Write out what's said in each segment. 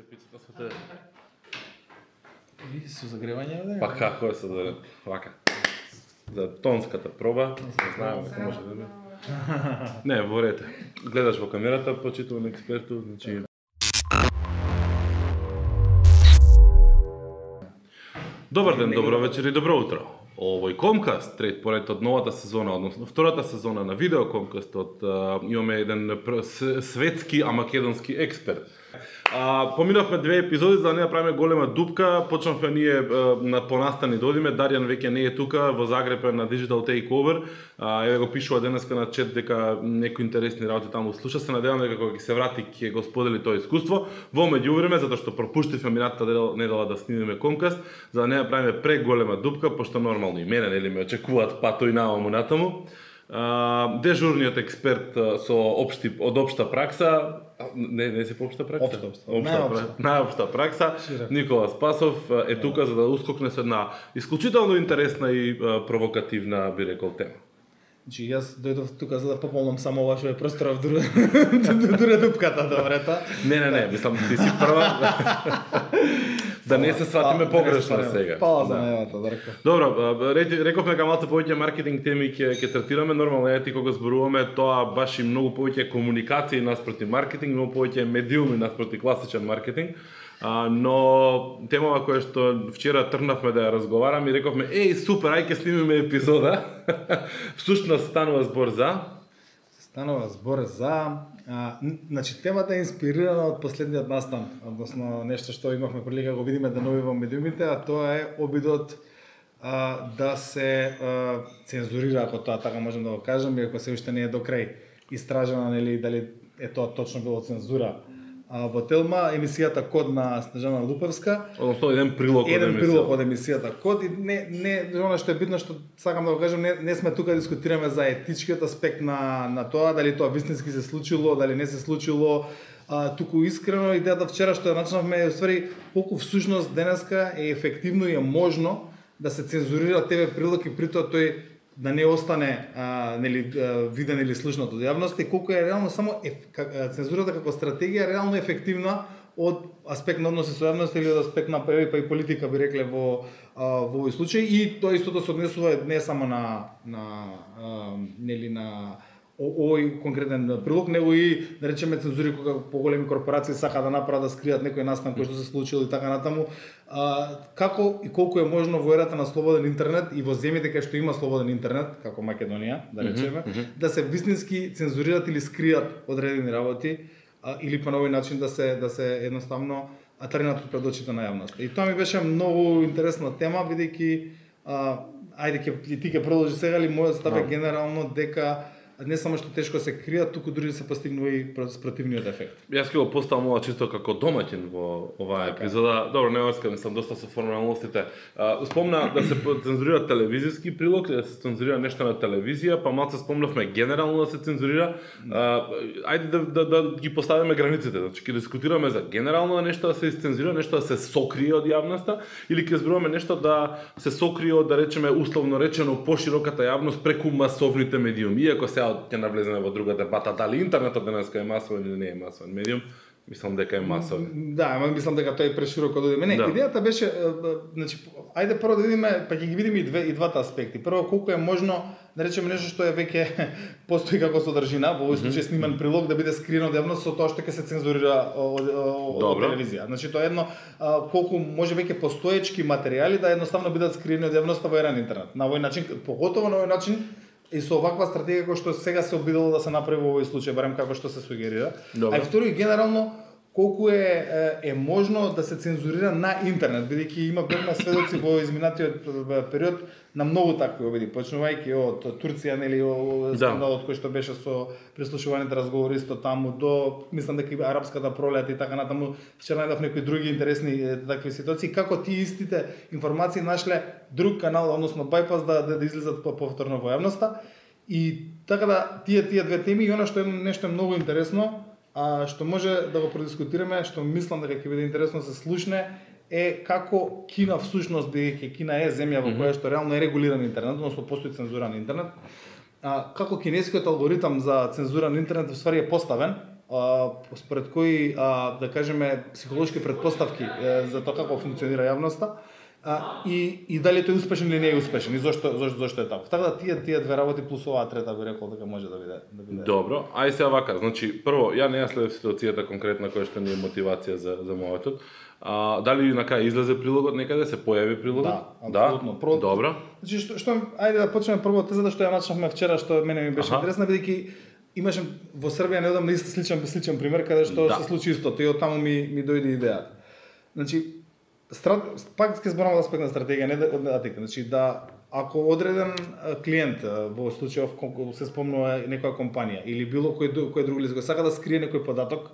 се пицата со тебе. И со загревање овде? Па како е се да вака. За тонската проба, не знаеме како може да биде. Не, во ред. е. Гледаш во камерата, почитуван експерту, значи Добар ден, добро вечер и добро утро. Овој Комкаст, трет поред од новата сезона, односно втората сезона на видео Комкастот, имаме еден светски, а македонски експерт. А, поминавме две епизоди за да не направиме голема дупка, почнавме ние а, на понастани да одиме, Дарјан веќе не е тука, во Загреб е на Digital Takeover, а, еве го пишува денеска на чет дека некои интересни работи таму слуша, се надевам дека кога ќе се врати ќе го сподели тоа искуство. Во меѓувреме, затоа што пропуштивме минатата недела- да снимиме Комкаст, за да не направиме преголема дупка, пошто нормално и мене нели ме очекуваат пато и наваму натаму. А, дежурниот експерт со општи од општа пракса, не не се по општа пракса. Општа, општа. Општа Најопшта. пра- најопшта пракса. Широко. Никола Спасов е тука за да ускокне со една исклучително интересна и провокативна би рекол тема. Значи, јас дојдов тука за да пополнам само вашиот простор в дуре, дуре дупката, добрето. Не, не, не, мислам ти си прва. да не се сватиме погрешно сега. Пала за Да. најавата, Дарко. Добро, рековме дека малку повеќе маркетинг теми ќе ќе третираме, нормално е ти кога зборуваме тоа баш и многу повеќе комуникација наспроти маркетинг, многу повеќе медиуми наспроти класичен маркетинг. А, но темава која што вчера трнавме да ја разговараме и рековме еј супер, ај ќе снимиме епизода. Всушност станува збор за Станува збор за а, значи темата е инспирирана од последниот настан, односно нешто што имавме прилика да го видиме да нови во медиумите, а тоа е обидот а, да се а, цензурира, ако тоа така можем да го кажем, иако се уште не е до крај истражено нели дали е тоа точно било цензура. А, во Телма емисијата Код на Снежана Лупевска односно еден прилог од еден прилог од емисијата Код. И не не она што е битно што сакам да го кажам не, не сме тука да дискутираме за етичкиот аспект на на тоа дали тоа вистински се случило, дали не се случило, а, туку искрено идејата вчера што ја начнавме е уствари колку всушност денеска е ефективно и е можно да се цензурира ТВ прилог и при тоа тој да не остане а, нели а, виден или слушнат од јавноста и колку е реално само еф, как, цензурата како стратегија реално ефективна од аспект на односи со јавноста или од аспект на па и- па и политика би рекле во а, во овој случај. И тоа истото се однесува не само на на а, нели на овој конкретен прилог, него и да речеме цензури кога поголеми корпорации сака да направат да скријат некој настан кој што се случил и така натаму. А, како и колку е можно во ерата на слободен интернет и во земјите кај што има слободен интернет, како Македонија, да речеме, да се вистински цензурират или скријат одредени работи а, или по на овој начин да се да се едноставно а тренат пред очите на јавноста. И тоа ми беше многу интересна тема бидејќи ајде ќе и ти ќе продолжи сега ли мојот став е Да. генерално дека не само што тешко се кријат, туку дури се постигнува и спротивниот ефект. Јас ќе го поставам ова чисто како домаќин во оваа Така. епизода. Добро, не оскам, сам доста со формалностите. А, спомна да се цензурира телевизиски прилог, да се цензурира нешто на телевизија, па малце спомнавме генерално да се цензурира. А, ајде да, да, да ги поставиме границите. Значи ќе дискутираме за генерално нешто да се изцензурира, нешто да се сокрие од јавноста или ќе зборуваме нешто да се сокрие од да речеме условно речено пошироката јавност преку масовните медиуми. Иако сега ќе навлеземе во друга дебата дали интернетот денеска е масовен или не е масовен медиум, мислам дека е масовен. Да, ама мислам дека тоа е прешироко да одиме. Не, Да. идејата беше, значи, ајде прво да видиме, па ќе ги видиме и, две, и двата аспекти. Прво, колку е можно, да речеме нешто што е веќе постои како содржина, во овој случај сниман прилог да биде скриено од јавност со тоа што ќе се цензурира од, телевизија. Значи тоа е едно а, колку може веќе постоечки материјали да едноставно бидат скриени од јавноста во еран интернет. На овој начин, поготово на овој начин и со оваква стратегија која што сега се обидало да се направи во овој случај, барем како што се сугерира. Добро. А и второ и генерално колку е, е, можно да се цензурира на интернет, бидејќи има бевме сведоци во изминатиот период на многу такви обиди, почнувајќи од Турција, нели, о- Да. скандалот кој што беше со прислушуваните разговори исто таму до мислам дека и арапската пролет и така натаму, вчера најдов некои други интересни такви ситуации, како тие истите информации нашле друг канал, односно байпас да да, да излезат по- повторно во јавноста. И така да тие тие две теми и она што е нешто е многу интересно, а што може да го продискутираме, што мислам дека ќе биде интересно да се слушне, е како Кина всушност бидејќи Кина е земја во која што реално е регулиран интернет, односно постои цензура на интернет. А, како кинескиот алгоритам за цензура на интернет во ствари е поставен, а, според кои а, да кажеме психолошки предпоставки е, за тоа како функционира јавноста а, и, и дали тој е успешен или не е успешен и зошто зошто зошто е така. Така да тие тие две работи плюс оваа трета би рекол дека може да биде да биде. Добро, ај сега вака, значи прво ја не ја следев ситуацијата конкретна која што ни е мотивација за за моето. А, дали на кај излезе прилогот некаде се појави прилогот? Да, апсолутно. Про- Добро. Значи што, што ајде да почнеме прво тезата што ја начнавме вчера што мене ми беше Аха. интересна бидејќи имаше во Србија неодамна ист сличен сличен пример каде што Да. се случи истото и од таму ми ми дојде идејата. Значи страт, пак ќе зборам од аспект на стратегија, не да- од етика. Значи да ако одреден клиент во случајов се спомнува некоја компанија или било кој кој друг лице кој сака да скрие некој податок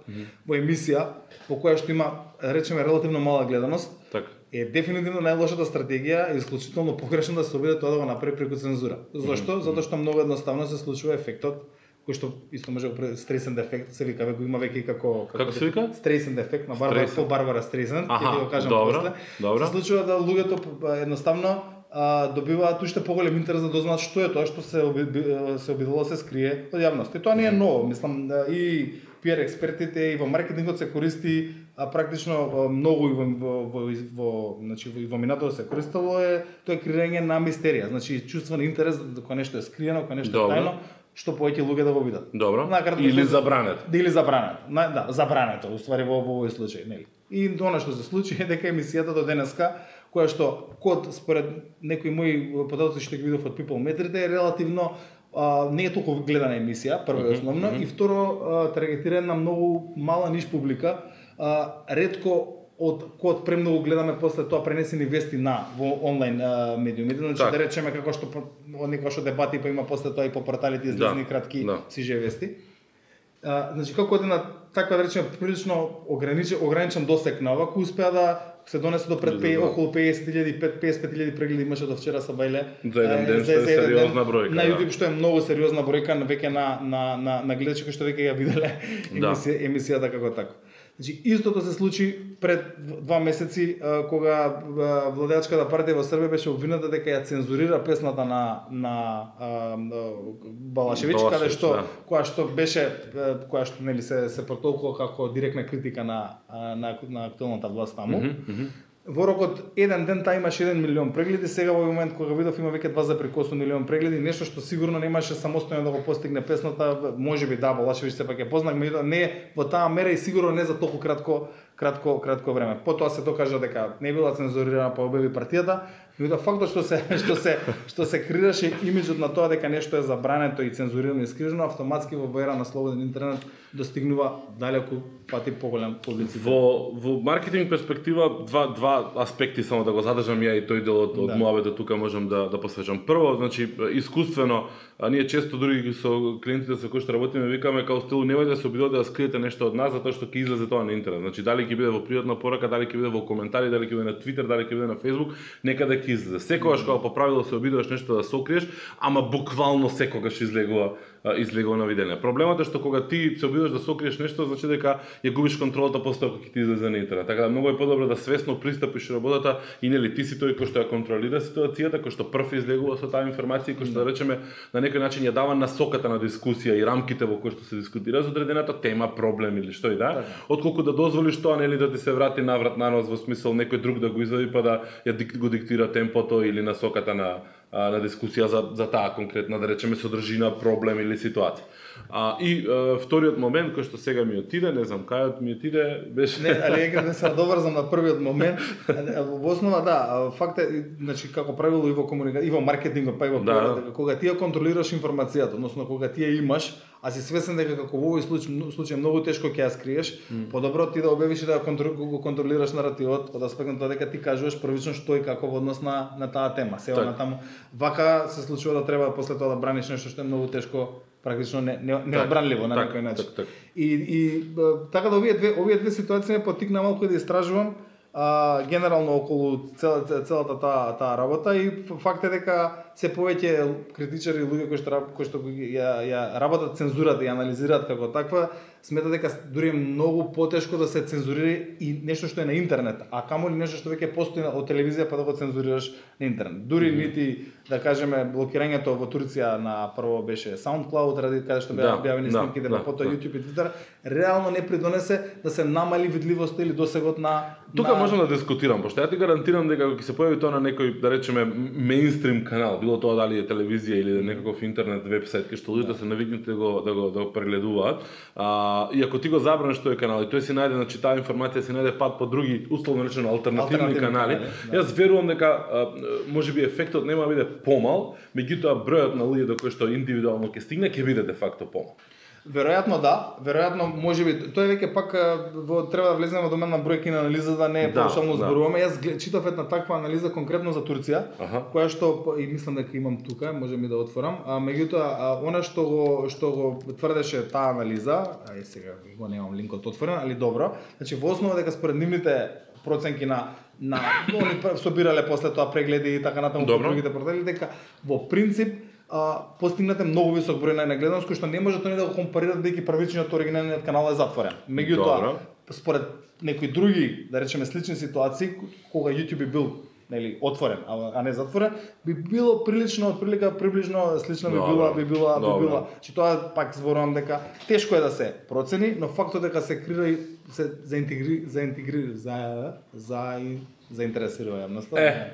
во емисија во која што има речеме релативно мала гледаност, Така. е дефинитивно најлошата стратегија и исклучително погрешно да се обиде тоа да го направи преку цензура. Зошто? Затоа што многу едноставно се случува ефектот кој што исто може да стресен дефект, се вика, го има веќе и како Како се вика? Стресен дефект на Барбара по Барбара Стресен, ќе ти го кажам добро, после. добро. Се случува да луѓето едноставно а, добиваат уште поголем интерес да дознаат што е тоа што се оби, би- се обидувало да се скрие од јавност. И тоа не е ново, мислам да и PR експертите и во маркетингот се користи а практично многу и во во во, значи во, во минатото се користело е тоа е креирање на мистерија, значи чувствен интерес кога нешто е скриено, кога нешто е тајно, што повеќе луѓе да го видат. Добро. Накратко Или што- забранет. Да, или забрането. На, да, забрането, уствари во, во овој случај, нели? И она што се случи е дека емисијата до денеска, која што код според некои мои податоци што ги видов од People Metrите е релативно а, не е толку гледана емисија, прво и основно, и второ а, таргетирана на многу мала ниш публика, а, ретко од код премногу гледаме после тоа пренесени вести на во онлайн а, медиумите, значи Така. да речеме како што од некоја што дебати па има после тоа и по порталите излезни кратки да. сиже вести. А, значи како една таква да речеме прилично ограничен ограничен досек на ова успеа да се донесе до пред Да, пе, да. околу 50.000 5 55.000 прегледи имаше до вчера са бајле. За еден ден, што е сериозна бројка, На да. YouTube што е многу сериозна бројка на веќе на на на на гледачи кои што веќе ја виделе Да. емисија, емисијата како тако. Значи истото се случи пред два месеци кога владеачката партија во Србија беше обвината дека ја цензурира песната на на а, Балашевич, каде Балашевич, што да. која што беше која што нели се се протолкува како директна критика на на, на актуелната власт таму. Во рокот еден ден таа имаше 1 милион прегледи, сега во момент кога видов има веќе 2,8 милион прегледи, нешто што сигурно немаше самостојно да го постигне песната, можеби да, Балашевич сепак ја познак, меѓутоа не во таа мера и сигурно не за толку кратко кратко кратко време. Потоа се докажа дека не била цензурирана по објави партијата, меѓутоа фактот што се што се што се креираше имиджот на тоа дека нешто е забрането и цензурирано и скрижено, автоматски во ера на слободен интернет достигнува далеку пати поголем публицитет. Во во маркетинг перспектива два два аспекти само да го задржам ја и тој дел од, од Да. тука можам да да посвечам. Прво, значи искуствено, а ние често дури со клиентите со кои што работиме викаме као стилу немојте да се обидувате да скриете нешто од нас затоа што ќе излезе тоа на интернет. Значи дали ќе биде во приватна порака, дали ќе биде во коментари, дали ќе биде на Твитер, дали ќе биде на Facebook, некаде ќе излезе. Секогаш кога по правило се обидуваш нешто да сокриеш, ама буквално секогаш излегува излегува на видење. Проблемот е што кога ти се обидуваш да сокриеш нешто, значи дека ја губиш контролата после кога ќе ти излезе на интернет. Така да многу е подобро да свесно пристапиш работата и нели ти си тој кој што ја контролира ситуацијата, кој што прв излегува со таа информација и кој што да речеме на некој начин ја дава насоката на дискусија и рамките во кои што се дискутира за одредената тема, проблем или што и да, отколку да дозволиш тоа нели да ти се врати наврат на нос во смисол некој друг да го извади па да ја го диктира темпото или насоката на на дискусија за, за таа конкретна, да речеме, содржина, проблем или ситуација. А, и а, вториот момент, кој што сега ми отиде, не знам кај ми отиде, беше... Не, али не се добрзам на првиот момент. Во основа да, факт е значи како правило и во комуника и во маркетингот па и во Да. Дека кога ти ја контролираш информацијата, односно кога ти ја имаш, а си свесен дека како во овој случај, случај многу тешко ќе ја скриеш, подобро ти да објавиш и да го контролираш наративот од аспект на тоа дека ти кажуваш првично што и како во однос на на таа тема. Се на таму вака се случува да треба после тоа да браниш нешто што е многу тешко практично не, не, неодбранливо на така, некој начин. така, така. И, и така да овие две овие две ситуации ме поттикна малку да истражувам а, генерално околу цел, цел- целата таа таа работа и факт е дека се повеќе критичари луѓе кои што кои што ја ја работат цензурата и анализираат како таква, сметат дека дури е многу потешко да се цензурира и нешто што е на интернет, а камо ли нешто што веќе постои на- од телевизија па да го цензурираш на интернет. Дури нити да кажеме блокирањето во Турција на прво беше SoundCloud ради каде што беа Да, објавени да, снимките, да, па потоа да. YouTube и Twitter, реално не придонесе да се намали видливоста или досегот на Тука на... можам да дискутирам, пошто ја ти гарантирам дека кога ќе се појави тоа на некој, да речеме, меинстрим канал, било тоа дали е телевизија или некаков интернет вебсайт кај што луѓето се навикнати да го да го да го прегледуваат. А, и ако ти го забраниш тој канал и тој си најде значи таа информација си најде пат по други условно речено алтернативни, Алтернативни канали, да. јас верувам дека можеби ефектот нема да биде помал, меѓутоа бројот на луѓе до кои што индивидуално ќе стигне ќе биде де факто помал. Веројатно да, веројатно можеби тоа е веќе пак во треба да влеземе во домен на бројки на анализа да не е Да, да. зборуваме. Јас читав една таква анализа конкретно за Турција, Аха. која што и мислам дека имам тука, може ми да отворам, а меѓутоа она што го што го тврдеше таа анализа, ај сега го немам линкот отворен, али добро. Значи во основа дека според нивните проценки на на они собирале после тоа прегледи и така натаму другите портали дека во принцип а, постигнате многу висок број на нагледаност кој што не можат они да го компарираат бидејќи првичниот оригиналниот канал е затворен. Меѓутоа, според некои други, да речеме слични ситуации, кога YouTube би бил нели отворен, а, а не затворен, би било прилично отприлика приближно слично би била би била би била. Значи тоа пак зборувам дека тешко е да се процени, но фактот дека се крира и се заинтегри заинтегри за за и заинтересира јавноста. Е.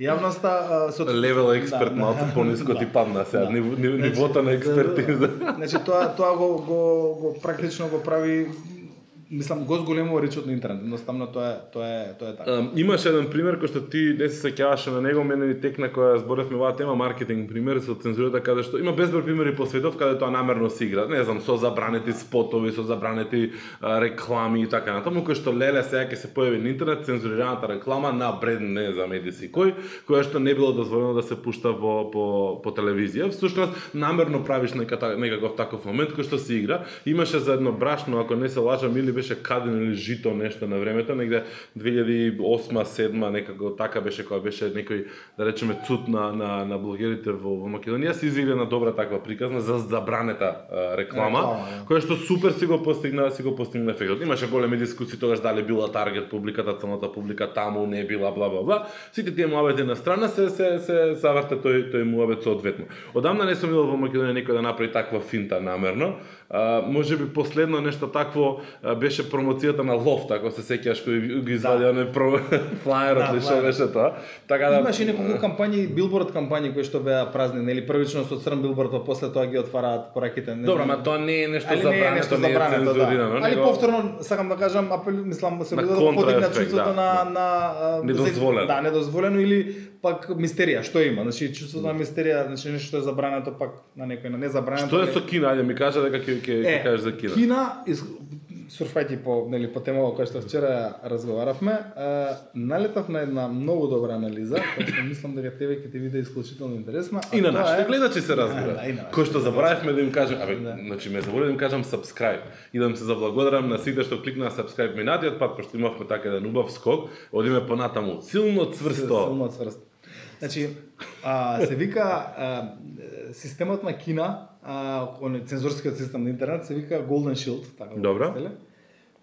Јавноста со Левел експерт Да, малку да. пониско ти падна сега, Да. Значи, нивото на за- експертиза. Значи тоа тоа го го го практично го прави мислам го зголемува речот на интернет. Едноставно тоа е тоа е тоа е така. Um, имаш еден пример кој што ти не се сеќаваше на него, мене ми текна која зборевме оваа тема маркетинг пример со цензурата каде да што има безброј примери по светот каде тоа намерно се игра. Не знам, со забранети спотови, со забранети а, реклами и така натаму, кој што леле сега ќе се појави на интернет цензурираната реклама на бред не за медици кој, која што не било дозволено да се пушта во по по телевизија. Всушност намерно правиш нека, некаков таков момент кој што се игра. Имаше за едно брашно, ако не се лажам, или беше каден или жито нешто на времето, негде 2008-2007 некако така беше кога беше некој да речеме цуд на на на блогерите во, во Македонија се изигра на добра таква приказна за забранета а, реклама, Реклама, да. која што супер си го постигна, си го постигна ефектот. Имаше големи дискусии тогаш дали била таргет публиката, целната публика таму не била бла бла бла. Сите тие муабети на страна се се се заврте тој тој муабет соодветно. Одамна не сум видел во Македонија некој да направи таква финта намерно. Може би последно нешто такво беше промоцијата на Лофт, ако се сеќаш кој ги извади Да. про флаерот Да, ли што беше тоа. Така да Имаше и неколку кампањи, билборд кампањи кои што беа празни, нели првично со црн билборд, па после тоа ги отвараат пораките. Не Добро, ма тоа не е нешто забрането, нешто не е забрането, цензурирано. да. Али повторно сакам да кажам, апел, мислам се На да контраефект, чувството да, на да. на Недозволено. Да, недозволено или пак мистерија, што има? Значи чувството на мистерија, значи нешто што е забрането пак на некој на незабрането. Што е со Кина? Ајде ми кажа дека ќе ќе ќе кажеш за Кина. Е, Кина, из, сурфајќи по, нели, по темава која што вчера разговаравме, а, налетав на една многу добра анализа, која што мислам дека тебе ќе ти биде исклучително интересна. а И на нашите е- гледачи се разбира. Да, на нашите Кој што заборавивме да им кажем, абе, Да. значи ме заборавив да им кажам subscribe и да им се заблагодарам на сите што кликнаа subscribe минатиот пат, пошто имавме така еден убав скок, одиме понатаму силно цврсто. Силно цврст. Значи, а, се вика а, системот на Кина, а, цензорскиот систем на интернет се вика Golden Shield, така Добро. представиле,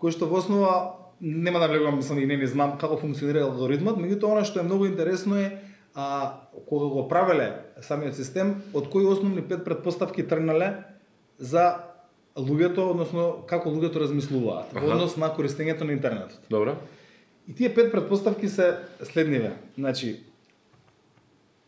кој што во основа нема да влегувам, мислам и не не знам како функционира алгоритмот, меѓутоа она што е многу интересно е а, кога го правеле самиот систем, од кои основни пет предпоставки тргнале за луѓето, односно како луѓето размислуваат во однос на користењето на интернетот. Добро? И тие пет предпоставки се следниве. Значи,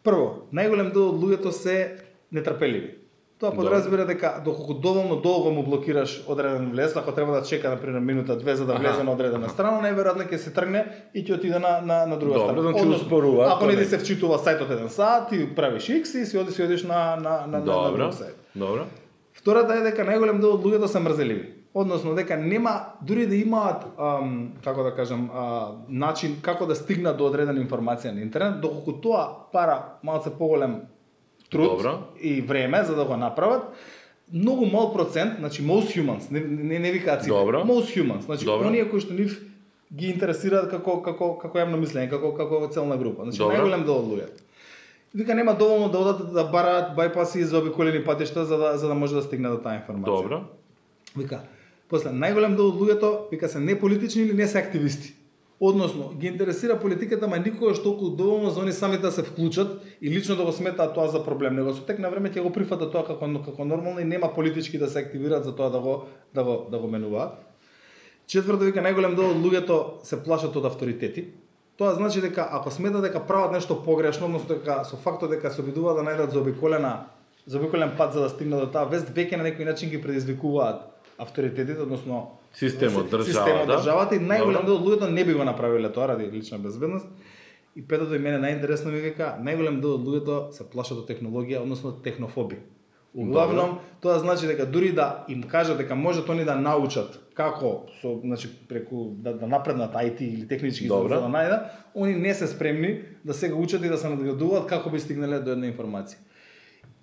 прво, најголем дел од луѓето се нетрпеливи. Тоа Добро. подразбира дека доколку доволно долго му блокираш одреден влез, ако треба да чека на пример минута две за да Аха. влезе на одредена страна, најверојатно ќе се тргне и ќе отиде на на на друга Добро, страна. значи Односно, успорува, Ако не ти се вчитува сајтот еден сат, ти правиш X и си одиш си одиш на на на на, на Добро. друг сајт. Добро. Втората е дека најголем дел од луѓето се мрзеливи. Односно дека нема дури да имаат ам, како да кажам а, начин како да стигнат до одредена информација на интернет, доколку тоа пара малце поголем труд Добро. и време за да го направат, многу мал процент, значи most humans, не не, не викаат сите, Добро. most humans, значи Добро. оние кои што нив ги интересираат како како како јавно мислење, како како целна група. Значи Добро. најголем дел од луѓето. Вика нема доволно да одат да бараат бајпаси и заобиколени патишта за да за да може да стигне до таа информација. Добро. Вика, после најголем дел од луѓето вика се неполитични или не се активисти. Односно, ги интересира политиката, ма никогаш толку доволно за они самите да се вклучат и лично да го сметаат тоа за проблем. Него со тек на време ќе го прифатат тоа како како нормално и нема политички да се активираат за тоа да го да го да го менуваат. Четврто вика најголем дел од луѓето се плашат од авторитети. Тоа значи дека ако смета дека прават нешто погрешно, односно дека со фактот дека се обидуваат да најдат заобиколена заобиколен пат за да стигнат до таа вест, веќе на некој начин ги предизвикуваат авторитетите, односно Системот, државата. системот, државата и најголем дел од луѓето не би го направиле тоа ради лична безбедност. И петото и мене најинтересно ми вика, најголем дел од луѓето се плашат од технологија, односно технофоби. Углавном, тоа значи дека дури да им кажат дека можат они да научат како со значи преку да, да напреднат IT или технички за, Добро. за да најдат, они не се спремни да се го учат и да се надградуваат како би стигнале до една информација.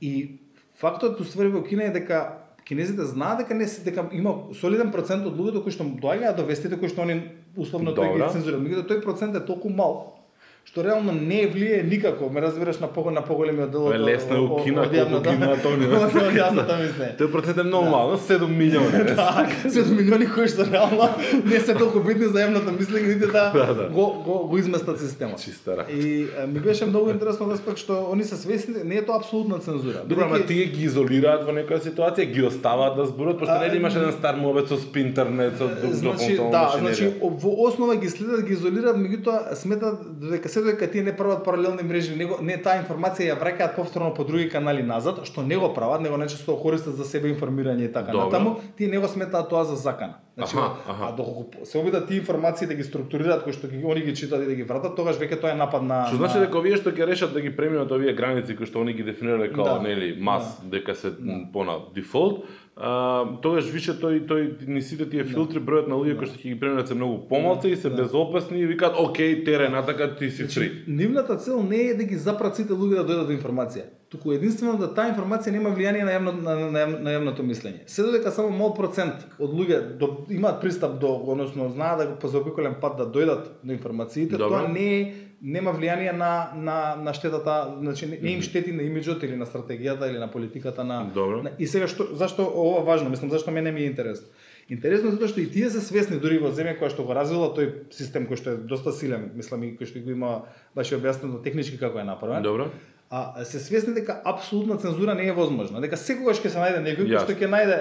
И фактот уствари во Кина е дека кинезите знаат дека не се дека има солиден процент од луѓето кои што доаѓаат до вестите кои што они условно тој ги цензурираат. Меѓутоа тој процент е толку мал што реално не влие никако, ме разбираш на по на поголемиот дел Е, лесно е у Кина, колку ги имаат они. Од јавната мислење. Тој процент е многу мал, 7 милиони. Да, 7 милиони кои што реално не се толку битни за јавното мислење, нити да, Да, да. го, го, го изместат системот. Чиста рака. И ми беше многу интересно да аспект што они се свесни, не е тоа апсолутна цензура. Добро, ама тие ги изолираат во некоја ситуација, ги оставаат да зборат, пошто нели имаш еден стар мобет со спинтернет, со Значи, дополнителна да, значи во основа ги следат, ги изолираат, меѓутоа сметат дека се дека тие не прават паралелни мрежи, него не таа информација ја враќаат повторно по други канали назад, што не го прават, него најчесто го користат за себе информирање и така натаму, тие не го сметаат тоа за закана. Значи, Аха, аха. а доколку се обидат тие информации да ги структурираат кои што ги они ги читаат и да ги вратат, тогаш веќе тоа е напад на Што значи на... дека овие што ќе решат да ги преминат овие граници кои што они ги дефинирале како Да. нели мас дека се по на дефолт, а, тогаш више тој тој ни сите тие филтри бројот на луѓе кои што ќе ги преминат се многу помалци и се Да. безопасни и викаат окей терен, а така ти си фри. Нивната цел не е да ги запрат сите луѓе да дојдат до информација, туку единствено да таа информација нема влијание на јавно, на, на, на јавното мислење. Се додека само мал процент од луѓе до, имаат пристап до, односно знаат да го по заобиколен пат да дојдат до информациите, Добро. тоа не нема влијание на на на штетата, значи не, не им штети на имиџот или на стратегијата или на политиката на, Добро. на И сега што зашто ова важно, мислам зашто мене ми е интересно. Интересно е затоа што и тие се свесни дури во земја која што го развила тој систем кој што е доста силен, мислам и кој што го има баш објаснено технички како е направен. Добро. А се свесни дека апсолутна цензура не е возможна, дека секогаш ќе се најде некој кој што ќе најде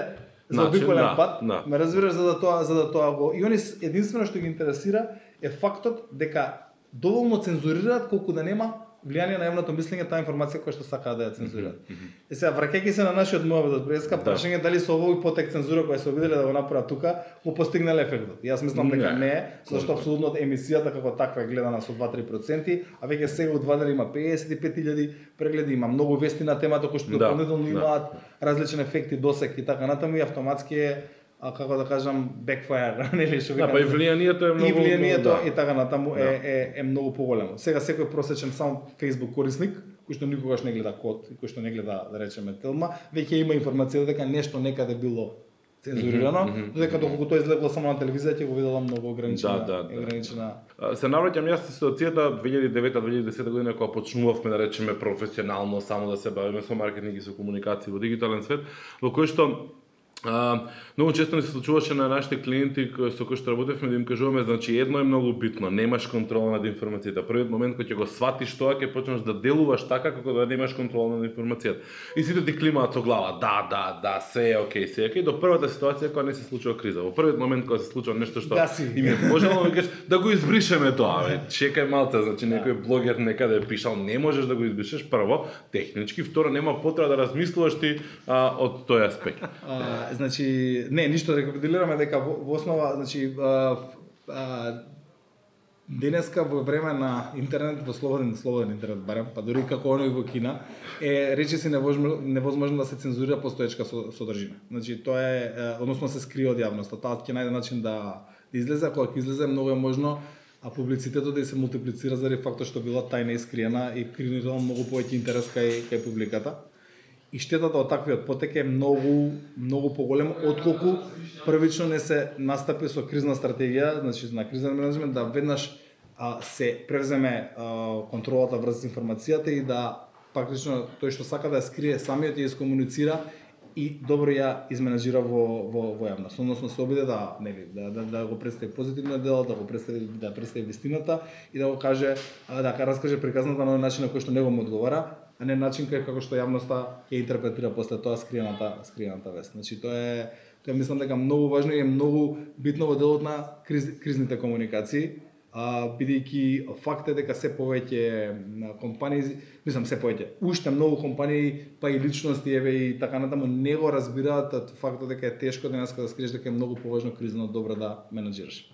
за Начин, обиколен да, пат, да. ме разбираш за да тоа за да тоа го и они единствено што ги интересира е фактот дека доволно цензурираат колку да нема влијание на јавното мислење таа информација која што сакаат да ја цензурираат. Е сега враќајќи се на нашиот муавет од преска, Да. прашање дали со овој потек цензура која се обиделе да го направат тука, го постигнале ефектот. Јас мислам дека Не. не зашто апсолутно емисијата како таква е гледана со 2-3%, а веќе сега од два има 55.000 прегледи, има многу вести на темата кои што Да, дополнително да. имаат различни ефекти, досек и така натаму и автоматски е а како да кажам backfire, нели што Да, па и влијанието е многу и влијанието да. и така натаму Да. е, е, е многу поголемо. Сега секој просечен само Facebook корисник, кој што никогаш не гледа код и кој што не гледа, да речеме, телма, веќе има информација дека нешто некаде било цензурирано, Мгм, мгм, додека доколку тоа излегло само на телевизија ќе го видела многу ограничена, Да, да, да. ограничена Се навраќам јас ситуацијата 2009-2010 година кога почнувавме да речеме професионално само да се бавиме со маркетинг и со комуникација во дигитален свет, во кој што А, многу често ни се случуваше на нашите клиенти кои со кои што работевме да им кажуваме, значи едно е многу битно, немаш контрола над информацијата. Првиот момент кога ќе го сватиш тоа, ќе почнеш да делуваш така како да немаш контрола над информацијата. И сите ти климаат со глава, да, да, да, се е окей, се е окей, до првата ситуација кога не се случува криза. Во првиот момент кога се случува нешто што Гаси. им е можело, викаш да го избришеме тоа, бе. Чекај малце, значи некој блогер некаде е пишал, не можеш да го избришеш прво, технички, второ нема потреба да размислуваш ти а, од тој аспект. Значи, не, ништо рекапитулираме дека во, во основа, значи, а, а, денеска во време на интернет, во слободен, слободен интернет барем, па дури како оној во Кина, е речиси невозможно, невозможно да се цензурира постоечка со- содржина. Значи, тоа е, е, односно се скри од јавноста. Таа ќе најде начин да, да излезе, ако кога ќе излезе, многу е можно а публицитетот да се мултиплицира заради фактот што била тајна и скриена и креирала многу повеќе интерес кај, кај публиката. И штетата од таквиот потек е многу многу поголема отколку првично не се настапи со кризна стратегија, значи на кризен менеджмент да веднаш а, се превземе а, контролата врз информацијата и да практично тој што сака да ја скрие самиот ја искомуницира и добро ја изменажира во во во јавност. Односно се обиде да нели да, да, да го представи позитивно дел, да го представи да представи вистината и да го каже а, да раскаже приказната на начин на кој што него му одговара, а не начин кај како што јавноста ја интерпретира после тоа скриената скриената вест. Значи тоа е тоа мислам дека многу важно и е многу битно во делот на криз, кризните комуникации а, бидејќи факт е дека се повеќе компании, мислам се повеќе, уште многу компании, па и личности еве и така натаму не го разбираат фактот дека е тешко денеска да скриеш дека е многу поважно кризно добро да менаџираш.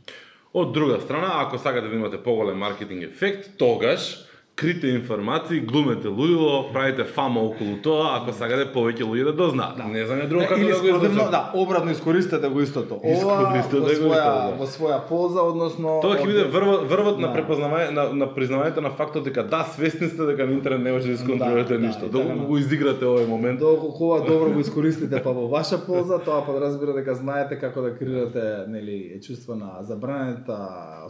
Од друга страна, ако сакате да имате поголем маркетинг ефект, тогаш крите информации, глумете лудило, правите фама околу тоа, ако сакате повеќе луѓе да дознаат. Да. Не знам друго како Или да го излучам. да, обратно искористете го истото. Ова Искористете во го своја истото, да. во своја полза, односно Тоа ќе биде врвот, врвот на Да. препознавање на, на признавањето на фактот дека да свесни сте дека на интернет не може да исконтролирате Да, да, ништо. и Доколку така, го изиграте овој момент, Доколку ова добро го искористите па во ваша полза, тоа подразбира дека знаете како да креирате нели чувство на забранета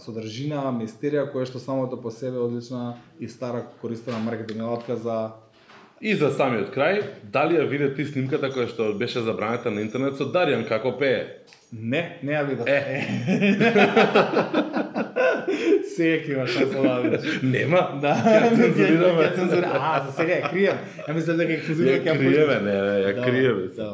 содржина, мистерија која што самото по себе одлична и стара користена маркетинг алатка за И за самиот крај, дали ја виде ти снимката која што беше забранета на интернет со Даријан како пее? Не, не ја видов. Е. Сега ќе имаш шанса да видиш. Нема. Да, Ќе цензурираме. Ќе цензурираме. А, за сега ја крием. Ја мислам дека ја цензурираме. Ја криеме, не, не, ја криеме. Да.